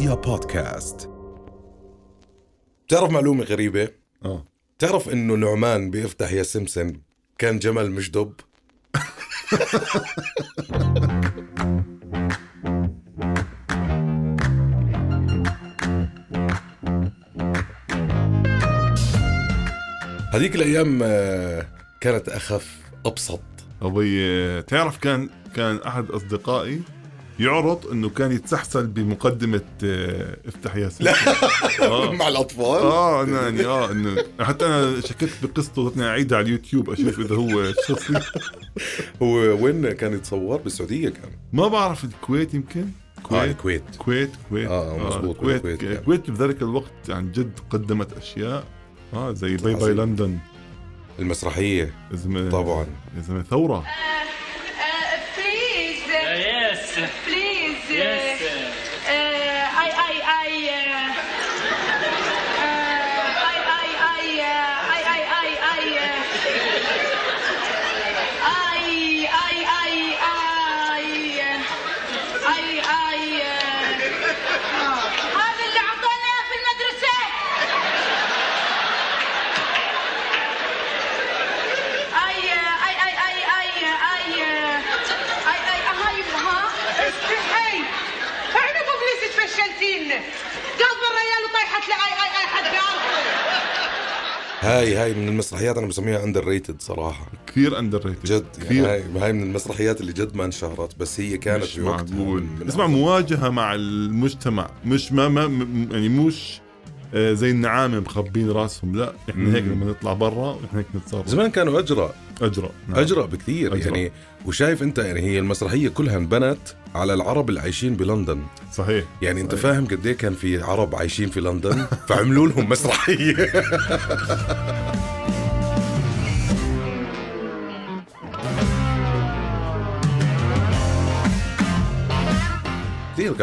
رؤيا بودكاست تعرف معلومة غريبة؟ آه تعرف إنه نعمان بيفتح يا سمسم كان جمل مش دب؟ هذيك الأيام آه، كانت أخف أبسط أبي تعرف كان كان أحد أصدقائي يعرض إنه كان يتسحسل بمقدمة آه، افتح يا سيدي آه. مع الأطفال؟ آه أنا يعني آه إنه حتى أنا شككت بقصته بدنا أعيدها على اليوتيوب أشوف إذا هو شخصي. هو وين كان يتصور؟ بالسعودية كان. ما بعرف الكويت يمكن؟ آه كويت. الكويت. كويت كويت. آه، مزبوط، الكويت بالكويت كان. الكويت بذلك الوقت عن جد قدمت أشياء آه زي باي باي. لندن المسرحية. طبعا. يا زلمه ثورة. Uh, فشلتين قلب الريال وطيحت لي اي اي أي حد هاي هاي من المسرحيات أنا بسميها underrated صراحة. كثير underrated جد يعني كثير. هاي هاي من المسرحيات اللي جد ما انشهرت بس هي كانت مش في وقتها معقول. اسمع. مواجهة مع المجتمع. مش ما, ما يعني مش آه، زي النعامة مخبين راسهم. لا إحنا هيك لما نطلع برا إحنا هيك نتصرف. زمان كانوا أجرأ. أجرأ نعم. أجرأ بكثير أجرأ. يعني. وشايف أنت يعني هي المسرحية كلها انبنت على العرب اللي عايشين بلندن. صحيح. يعني انت صحيح. فاهم قد إيه كان في عرب عايشين في لندن؟ فعملوا لهم مسرحية. كثير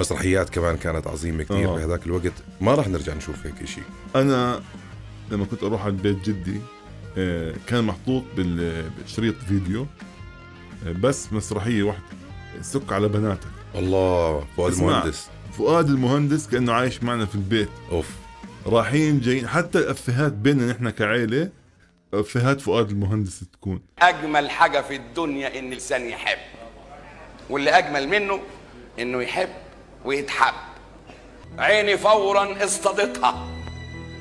مسرحيات كمان كانت عظيمة كثير آه. بهذاك الوقت. ما راح نرجع نشوف هيك شيء أنا لما كنت أروح على بيت جدي آه، كان محطوط بال- بشريط فيديو آه، بس مسرحية واحدة. سك على بناتك. الله فؤاد. المهندس. فؤاد المهندس كأنه عايش معنا في البيت. أوف. رايحين جايين حتى الأفيهات بيننا نحن كعائله أفيهات فؤاد المهندس تكون. أجمل حاجة في الدنيا إن الإنسان يحب. واللي أجمل منه إنه يحب ويتحب. عيني فورا اصطادتها.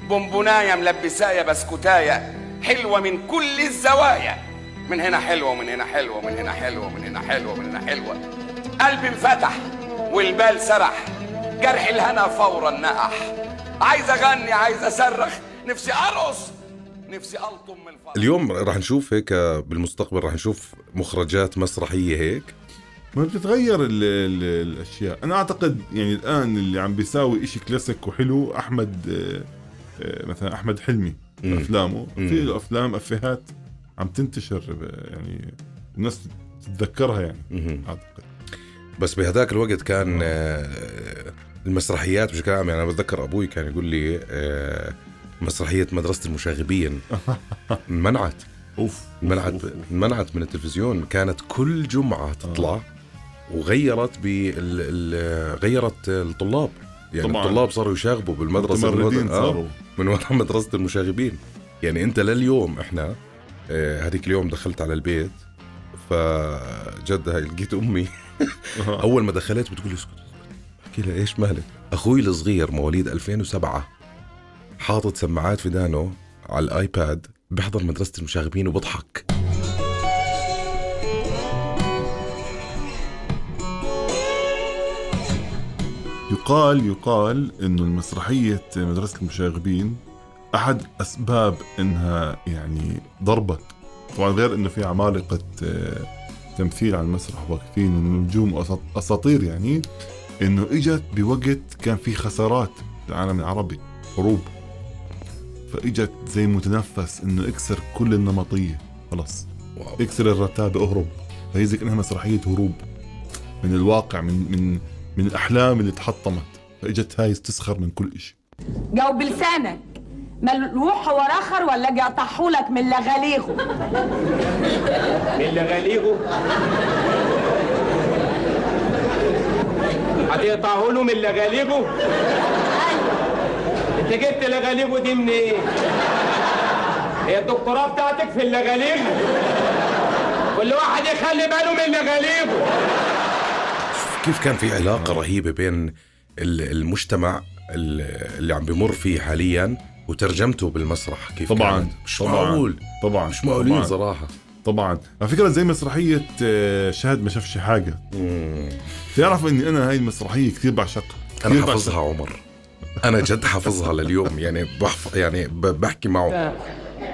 بونبونايه ملبساية بسكوتاية حلوة من كل الزوايا. من هنا حلوة ومن هنا حلوة ومن هنا حلوة ومن هنا حلوة ومن هنا حلوة. قلبي انفتح والبال سرح جرح الهنا فورا نقح. عايز أغني عايز أصرخ نفسي أرقص نفسي ألطم من الفرح. اليوم راح نشوف هيك بالمستقبل راح نشوف مخرجات مسرحية هيك. ما بتتغير ال ال الأشياء. أنا أعتقد يعني الآن اللي عم بيساوي إشي كلاسيك وحلو أحمد آه، آه، مثلا أحمد حلمي. أفلامه. في له أفلام أفيهات. عم تنتشر يعني الناس تتذكرها يعني. أعتقد. بس بهذاك الوقت كان آه، المسرحيات بشكل عام يعني أنا بتذكر أبوي كان يقول لي آه، مسرحية مدرسة المشاغبين. منعت. أوف. منعت. منعت من التلفزيون. كانت كل جمعة تطلع وغيرت بال ال- غيرت الطلاب. يعني طبعاً. الطلاب صاروا يشاغبوا بالمدرسة من آه، وراء مدرسة المشاغبين. يعني أنت لليوم إحنا آه، هذيك اليوم دخلت على البيت فجد لقيت أمي. آه. أول ما دخلت بتقول لي اسكت احكي لها إيش مالك؟ أخوي الصغير مواليد 2007 حاطط سماعات في دانه على الآيباد بيحضر مدرسة المشاغبين وبضحك. يقال يقال إنه المسرحية مدرسة المشاغبين أحد أسباب إنها يعني ضربت. طبعا غير إنه في عمالقه آه، تمثيل على المسرح واقفين ونجوم أساطير يعني إنه إجت بوقت كان في خسارات في العالم العربي حروب. فإجت زي متنفس إنه اكسر كل النمطية. خلص واو. اكسر الرتابه اهرب فهي زي كانها مسرحية هروب. من الواقع من من من الأحلام اللي تحطمت. فإجت هاي تسخر من كل شيء جاوب بلسانك. ملوح هو رخر ولا أجي اقطعهولك من لغاليغه اللي غاليغو هيقطعوا له من لغاليبه انت جبت لغاليبه دي منين؟ إيه؟ هي الدكتوراه بتاعتك في اللغاليب كل واحد يخلي باله من لغاليبه كيف كان في علاقة رهيبة بين ال- المجتمع ال- اللي عم بمر فيه حاليا وترجمته بالمسرح كيف طبعا كانت؟ مش طبعا معقول طبعا مش معقولين طبعا. صراحة طبعا على فكرة زي مسرحية آه، شاهد ما شافش حاجة تعرف إني أنا هاي المسرحية كثير بعشقها أنا كثير حافظها عمر أنا جد حافظها لليوم يعني بحف يعني بحكي معه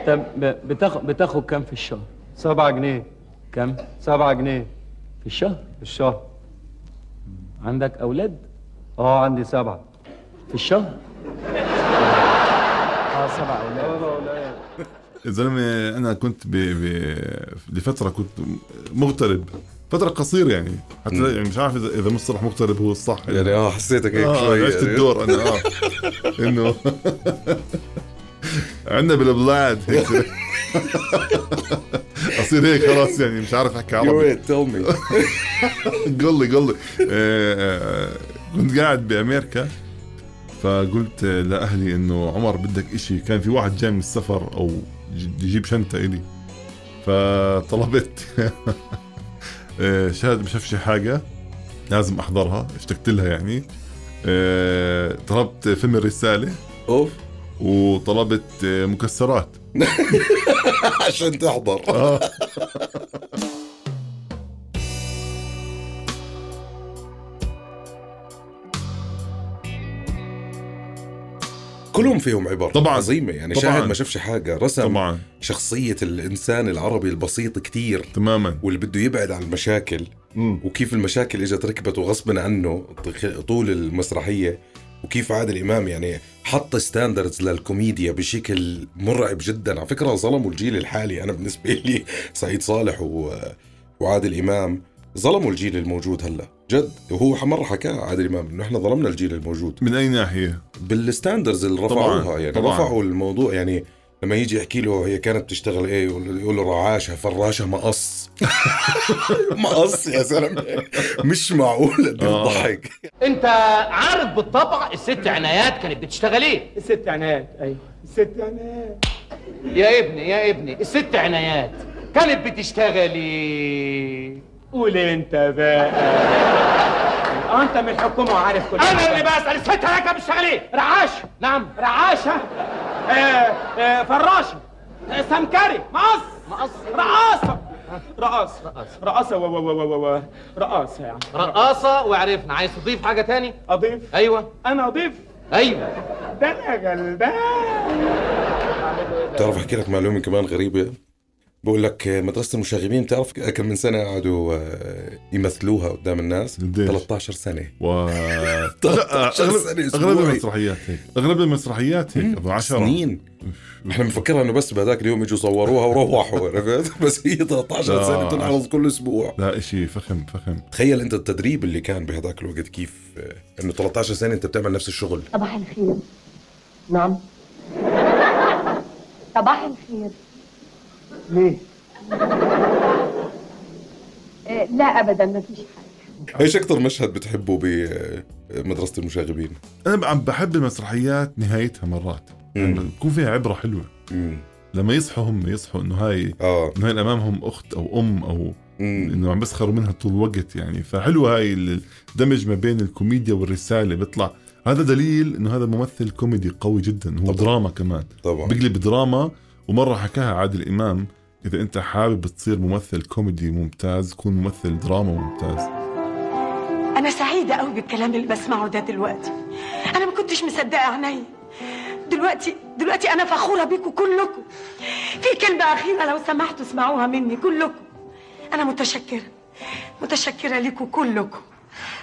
طب بتاخد بتاخد كام في الشهر؟ سبعة جنيه كام؟ سبعة جنيه في الشهر؟ في الشهر عندك أولاد؟ آه عندي سبعة في الشهر؟ آه سبع أولاد يا زلمة أنا كنت ب... ب... لفترة كنت مغترب. فترة قصيرة يعني. حتى يعني مش عارف اذا إذا مصطلح مغترب هو الصح. يعني آه حسيتك هيك آه شوي. عشت الدور أنا آه. إنه عندنا بالبلاد هيك أصير هيك خلاص يعني مش عارف أحكي عربي. تيل مي قل لي قل لي. آه، آه، كنت قاعد بأمريكا. فقلت لأهلي إنه عمر بدك إشي. كان في واحد جاي من السفر أو يجيب شنطة إلي. فطلبت. آه، شاهد ما شافش حاجة لازم أحضرها. اشتقت لها يعني. آه، طلبت فيلم الرسالة. أوف. وطلبت آه، مكسرات. عشان تحضر. كلهم فيهم عبر طبعاً. عظيمة. يعني طبعاً. شاهد ما شافش حاجة رسم طبعا. شخصية الإنسان العربي البسيط كتير. تماما. واللي بده يبعد عن المشاكل مم. وكيف المشاكل إجت ركبته غصبا عنه طول المسرحية وكيف عادل امام يعني حط standards للكوميديا بشكل مرعب جدا. على فكرة ظلموا الجيل الحالي. أنا بالنسبة لي سعيد صالح و... وعادل إمام. ظلموا الجيل الموجود هلا. جد وهو مره حكى عادل إمام إنه إحنا ظلمنا الجيل الموجود. من أي ناحية؟ بال standards اللي رفعوها طبعاً، يعني طبعاً. رفعوا الموضوع يعني لما يجي يحكي له هي كانت بتشتغل إيه يقول له رعاشة فراشة مقص. مقص يا زلمة. مش معقول قد إيه آه. الضحك أنت عارف بالطبع الست عنايات كانت بتشتغل إيه؟ الست عنايات أيوه. الست عنايات. يا ابني يا ابني الست عنايات كانت بتشتغل إيه؟ قول انت بقى. انت من الحكومة وعارف كل أنا حاجة. اللي بسال الست كانت بتشتغل إيه رعاش. نعم. رعاشة. آه آه فراشه آه سمكري. مقص. مقص. رقاصة. رقاصة. رقاصة و و و و و. رقاصة يعني. رقاصة وعرفنا. عايز تضيف حاجة تاني؟ أضيف؟ أيوه. أنا أضيف؟ أيوه. ده أنا غلبان بتعرف أحكي لك معلومة كمان غريبة؟ بقول لك مدرسة المشاغبين بتعرف كم من سنة قعدوا آه، يمثلوها قدام الناس؟ قديش؟ 13 سنة. و 13 اغلب سنة أغلب. المسرحيات هيك. أغلب المسرحيات هيك أبو 10 سنين. إحنا بنفكرها إنه بس بهذاك اليوم إجوا صوروها وروحوا عرفت؟ بس هي 13 لا. سنة بتنعرض كل أسبوع. لا إشي فخم فخم. تخيل أنت التدريب اللي كان بهذاك الوقت كيف آه، إنه 13 سنة أنت بتعمل نفس الشغل. صباح الخير. نعم. صباح الخير. ليه؟ آه، لا ابدا ما فيش حاجة. إيش أكثر مشهد بتحبه بمدرسة المشاغبين؟ أنا عم بحب المسرحيات نهايتها مرات. لما بكون فيها عبرة حلوة. مم. لما يصحوا هم يصحوا إنه هاي آه. إنه هاي امامهم أخت أو أم أو مم. إنه عم بيسخروا منها طول الوقت يعني. فحلوة هاي الدمج ما بين الكوميديا والرسالة بيطلع. هذا دليل إنه هذا ممثل كوميدي قوي جدا. هو طبعاً. دراما كمان. طبعا. بيقلب دراما ومرة حكاها عادل إمام. إذا أنت حابب تصير ممثل كوميدي ممتاز كون ممثل دراما ممتاز. أنا سعيدة قوي بالكلام اللي بسمعه ده دلوقتي. أنا ما كنتش مصدقة عينيا دلوقتي دلوقتي أنا فخورة بيكم كلكم في كلمة أخيرة لو سمحتوا اسمعوها مني كلكم أنا متشكرة. متشكرة ليكم كلكم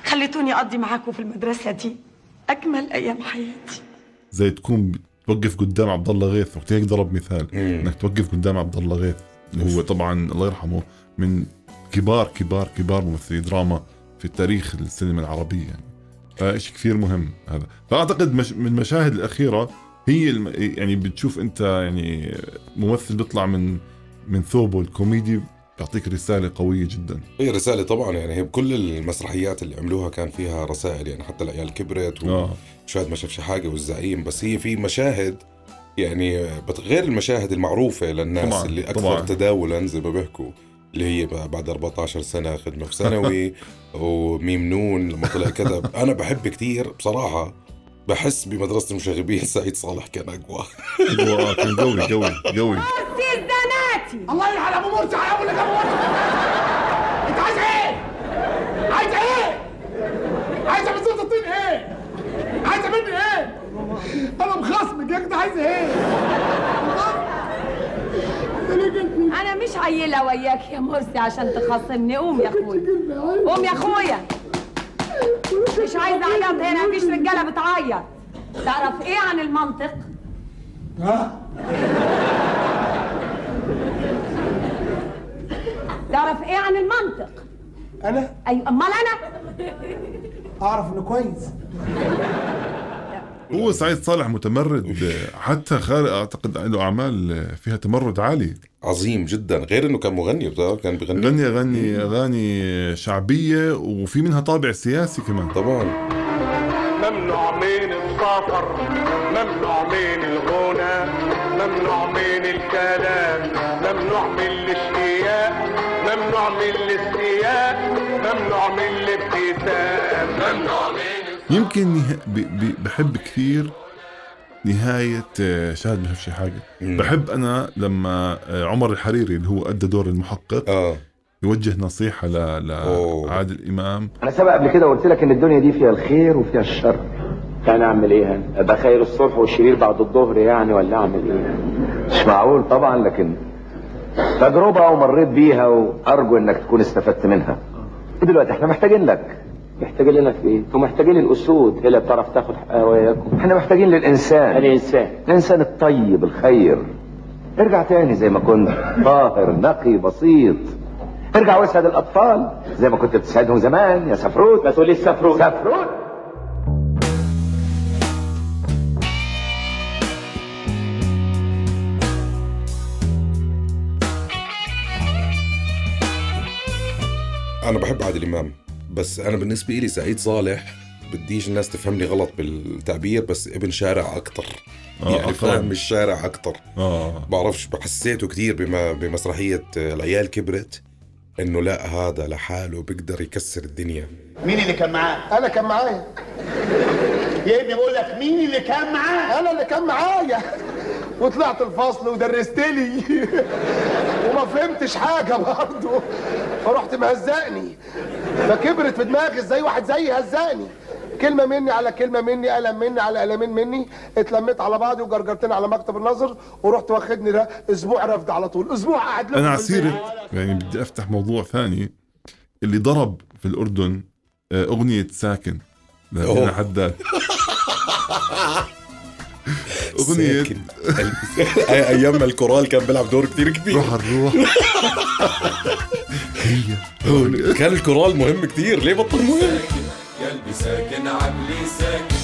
خليتوني أقضي معاكم في المدرسة دي. أجمل أيام حياتي. زي تكون توقف قدام عبد الله غيث. وقت هيك ضرب مثال. مم. إنك توقف قدام عبد الله غيث. هو طبعا الله يرحمه من كبار كبار كبار ممثلي دراما في تاريخ السينما العربية يعني. فشيء كثير مهم هذا. فأعتقد مش من المشاهد الأخيرة هي الم... يعني بتشوف أنت يعني ممثل بيطلع من من ثوبه الكوميدي بيعطيك رسالة قوية جدا. هي رسالة طبعا يعني هي بكل المسرحيات اللي عملوها كان فيها رسائل يعني حتى العيال كبرت آه. وشاهد ما شافش حاجة والزعيم بس هي في مشاهد يعني غير المشاهد المعروفة للناس طبعاً، اللي أكثر طبعاً. تداولا زي ما بيحكوا اللي هي ب- بعد 14 سنة خدمة في ثانوي وميم نون لما طلع كذب أنا بحب كتير بصراحة بحس بمدرسة المشاغبين سعيد صالح كان أقوى. أيوة، كان قوي قوي قوي. الزناتي الله يلعن أبو مرسي على أبو اللي جابه انت عايز إيه؟ عايز إيه؟ عايزه من صوت الطين إيه؟ عايزه مني إيه؟ أنا مخصمك يا أخي عايز إيه؟ عيله وياك يا مرسي عشان تخاصمني. قوم يا اخويا قوم يا أخويا. مش عايزه عياط هنا مفيش رجالة بتعيط. تعرف إيه عن المنطق؟ تعرف إيه عن المنطق؟ أنا؟ أيوه أمال أنا؟ أعرف إنه كويس. هو سعيد صالح متمرد حتى خارج أعتقد له أعمال فيها تمرد عالي. عظيم جدا غير إنه كان مغني بتعرف؟ كان بغني غني اغاني أغاني شعبية وفي منها طابع سياسي كمان. طبعا. ممنوع من السفر ممنوع من الغنى ممنوع من الكلام ممنوع من الاشتياق ممنوع من الاستياء ممنوع من الابتسام. ممنوع من يمكن نه... ب... ب... بحب كثير نهاية آه، شاهد ما شافش حاجة. مم. بحب أنا لما آه، عمر الحريري اللي هو أدى دور المحقق آه. يوجه نصيحة ل... أوه. لعادل إمام. أنا سبق قبل كده قلت لك إن الدنيا دي فيها الخير وفيها الشر. أنا أعمل إيه؟ أنا ابقى خير الصبح والشرير بعد الظهر يعني ولا أعمل إيه؟ مش معقول طبعا لكن تجربة ومريت بيها وأرجو إنك تكون استفدت منها. دلوقتي إحنا محتاجين لك. محتاجين لنا في إيه؟ أنتوا محتاجين الاسود هي اللي بتعرف تاخد حقها وياكم إحنا محتاجين للإنسان. الإنسان. الإنسان الطيب الخير. ارجع تاني زي ما كنت. طاهر نقي بسيط. ارجع واسعد الأطفال زي ما كنت بتسعدهم زمان. يا سفروت. ما تقوليش سفروت. سفروت. أنا بحب عادل إمام. بس أنا بالنسبة لي سعيد صالح بديش الناس تفهمني غلط بالتعبير بس ابن شارع أكتر. آه، يعني. فاهم الشارع أكتر. آه. بعرفش حسيته كثير بما بمسرحية العيال كبرت إنه لا هذا لحاله بيقدر يكسر الدنيا. مين اللي كان معاه؟ أنا كان معايا. يا ابني بقول لك مين اللي كان معاه؟ أنا اللي كان معايا. وطلعت الفصل ودرست لي. وما فهمتش حاجة برضه. فرحت مهزقني. فكبرت في دماغي إزاي واحد زيي هزقني كلمة مني على كلمة مني قلم مني على قلمين مني. اتلميت على بعضي وجرجرتني على مكتب النظر ورحت واخدني ده أسبوع رفض على طول. أسبوع قاعد البيت. عسيرة يعني بدي أفتح موضوع ثاني. اللي ضرب في الأردن آه، أغنية ساكن. أوه. حداد. أي- أيام ما الكورال كان بيلعب دور كثير كبير روح الروح. هي. هو كان الكورال مهم كثير ليه بطل مهم؟ قلبي ساكن عقلي ساكن.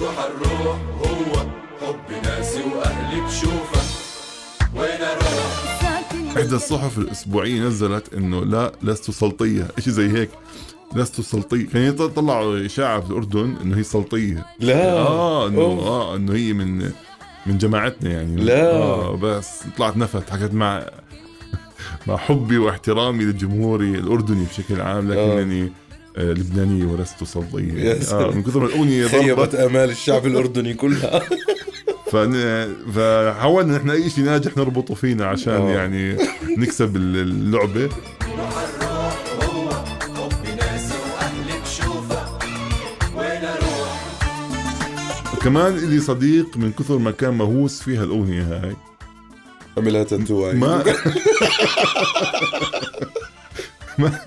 روح الروح هو حب ناسي وأهلي بشوفة. وين أروح؟ إحدى الصحف الأسبوعية نزلت إنه لا لست سلطية. إشي زي هيك. لست سلطية. كان يطلعوا إشاعة في الأردن إنه هي سلطية. لا. آه إنه أوف. آه إنه هي من من جماعتنا يعني. لا. آه بس طلعت نفت حكيت مع مع حبي واحترامي لجمهوري الأردني بشكل عام لكنني آه لبنانية ولست يا يعني آه. من كثر ما خيبت ضربت. آمال الشعب الأردني كلها. فحاولنا نحن أي شيء ناجح نربطه فينا عشان آه. يعني نكسب ال- اللعبة. وكمان لي صديق من كثر ما كان مهووس فيها الأغنية هاي. عملها تاتو. ما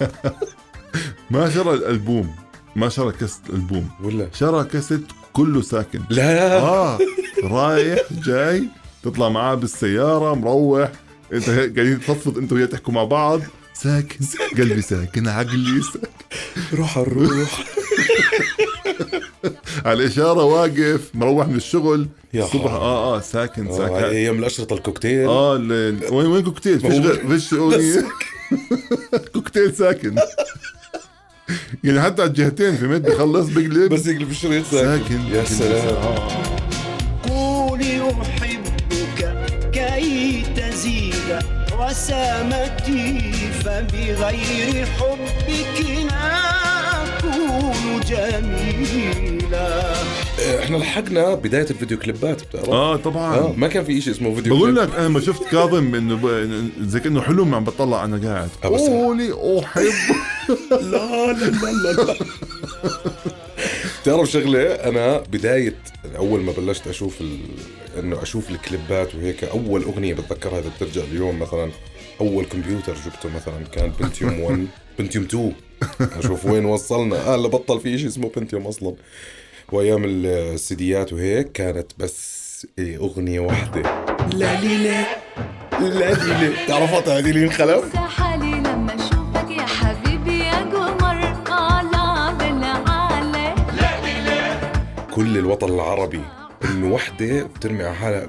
ما شرى الألبوم ما شرى كاسة الألبوم. ولا؟ شرى كاسة كله ساكن. لا. آه رايح جاي تطلع معاه بالسيارة مروح. أنت قاعدين تفضفض أنت وياه تحكوا مع بعض. ساكن قلبي ساكن عقلي ساكن. روح الروح. على الإشارة واقف مروح من الشغل. يا الصبح خرابي. آه آه ساكن آه، ساكن. أيام الأشرطة الكوكتيل. آه وين وين كوكتيل؟ فيش فيش أغنية. كوكتيل ساكن. يعني حتى على الجهتين فهمت بخلص بقلب بس يقلب الشريط ساكن. يا سلام. آه. قولي أحبك كي تزيد وسامتي فبغير حبك لا أكون جميلا. إحنا لحقنا بداية الفيديو كليبات بتعرف؟ آه طبعا. آه ما كان في شيء اسمه فيديو بقول. لك أنا ما شفت كاظم إنه زي كأنه حلم عم بطلع أنا قاعد. آه، قولي احب لا لا لا لا لا. تعرف شغلة؟ أنا بداية أول ما بلشت أشوف ال... إنه أشوف الكليبات وهيك أول أغنية بتذكرها إذا بترجع اليوم مثلا أول كمبيوتر جبته مثلا كان بنتيوم 1 بنتيوم 2 أشوف وين وصلنا. آه لا بطل في شيء اسمه بنتيوم أصلا. وايام السيديات وهيك كانت بس إيه، أغنية واحدة. لا لي لا لا لي لا تعرفها هذه اللي انخلف؟ حالي لما أشوفك يا حبيبي يا قمر طالع بالعالي كل الوطن العربي إنه وحدة بترمي على حالها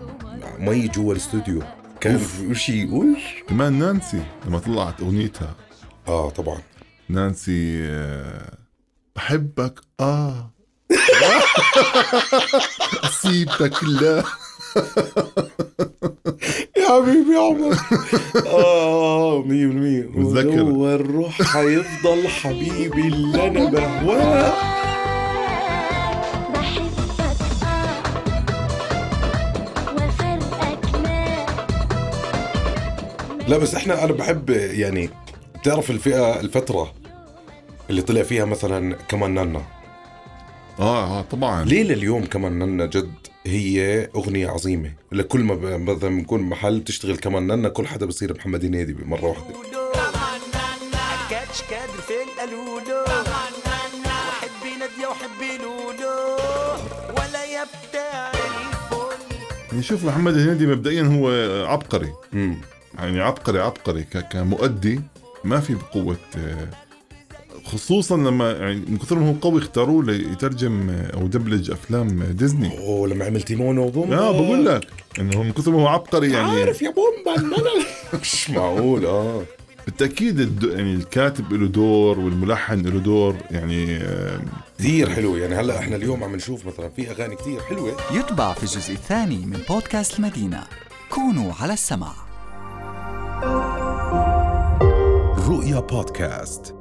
مي جوا الاستوديو. كان شيء وش كمان نانسي لما طلعت أغنيتها. آه طبعا. نانسي آه، بحبك آه. اسيبك لا. يا حبيبي يا عمر. آه 100% متذكر. ولو الروح حيفضل حبيبي اللي أنا بهواه. لا بس إحنا أنا بحب يعني بتعرف الفئة الفترة اللي طلع فيها مثلا كمان نانا؟ آه آه طبعا. ليه لليوم كمان نانا جد هي أغنية عظيمة؟ لكل ما ب- مثلا بنكون محل بتشتغل كمان نانا كل حدا بصير محمد هنيدي بمرة واحدة. كاتش كادر في القلولو وحبي نادية وحبي لولو ولا يا بتاع الفل يعني شوف محمد الهنيدي مبدئيا هو عبقري. مم. يعني عبقري عبقري ك- كمؤدي ما في بقوة آه، خصوصا لما يعني من كثر ما هو قوي اختاروه ليترجم أو دبلج أفلام ديزني. أوه لما عمل تيمون وبومبا. آه بقول لك إنه هو من كثر ما هو عبقري يعني. عارف يا بومبا مش معقول آه. بالتأكيد الد- يعني الكاتب له دور والملحن له دور يعني آه، كثير حلو. يعني هلأ إحنا اليوم عم نشوف مثلا في أغاني كثير حلوة. يتبع في الجزء الثاني من بودكاست المدينة. كونوا على السمع. رؤيا بودكاست.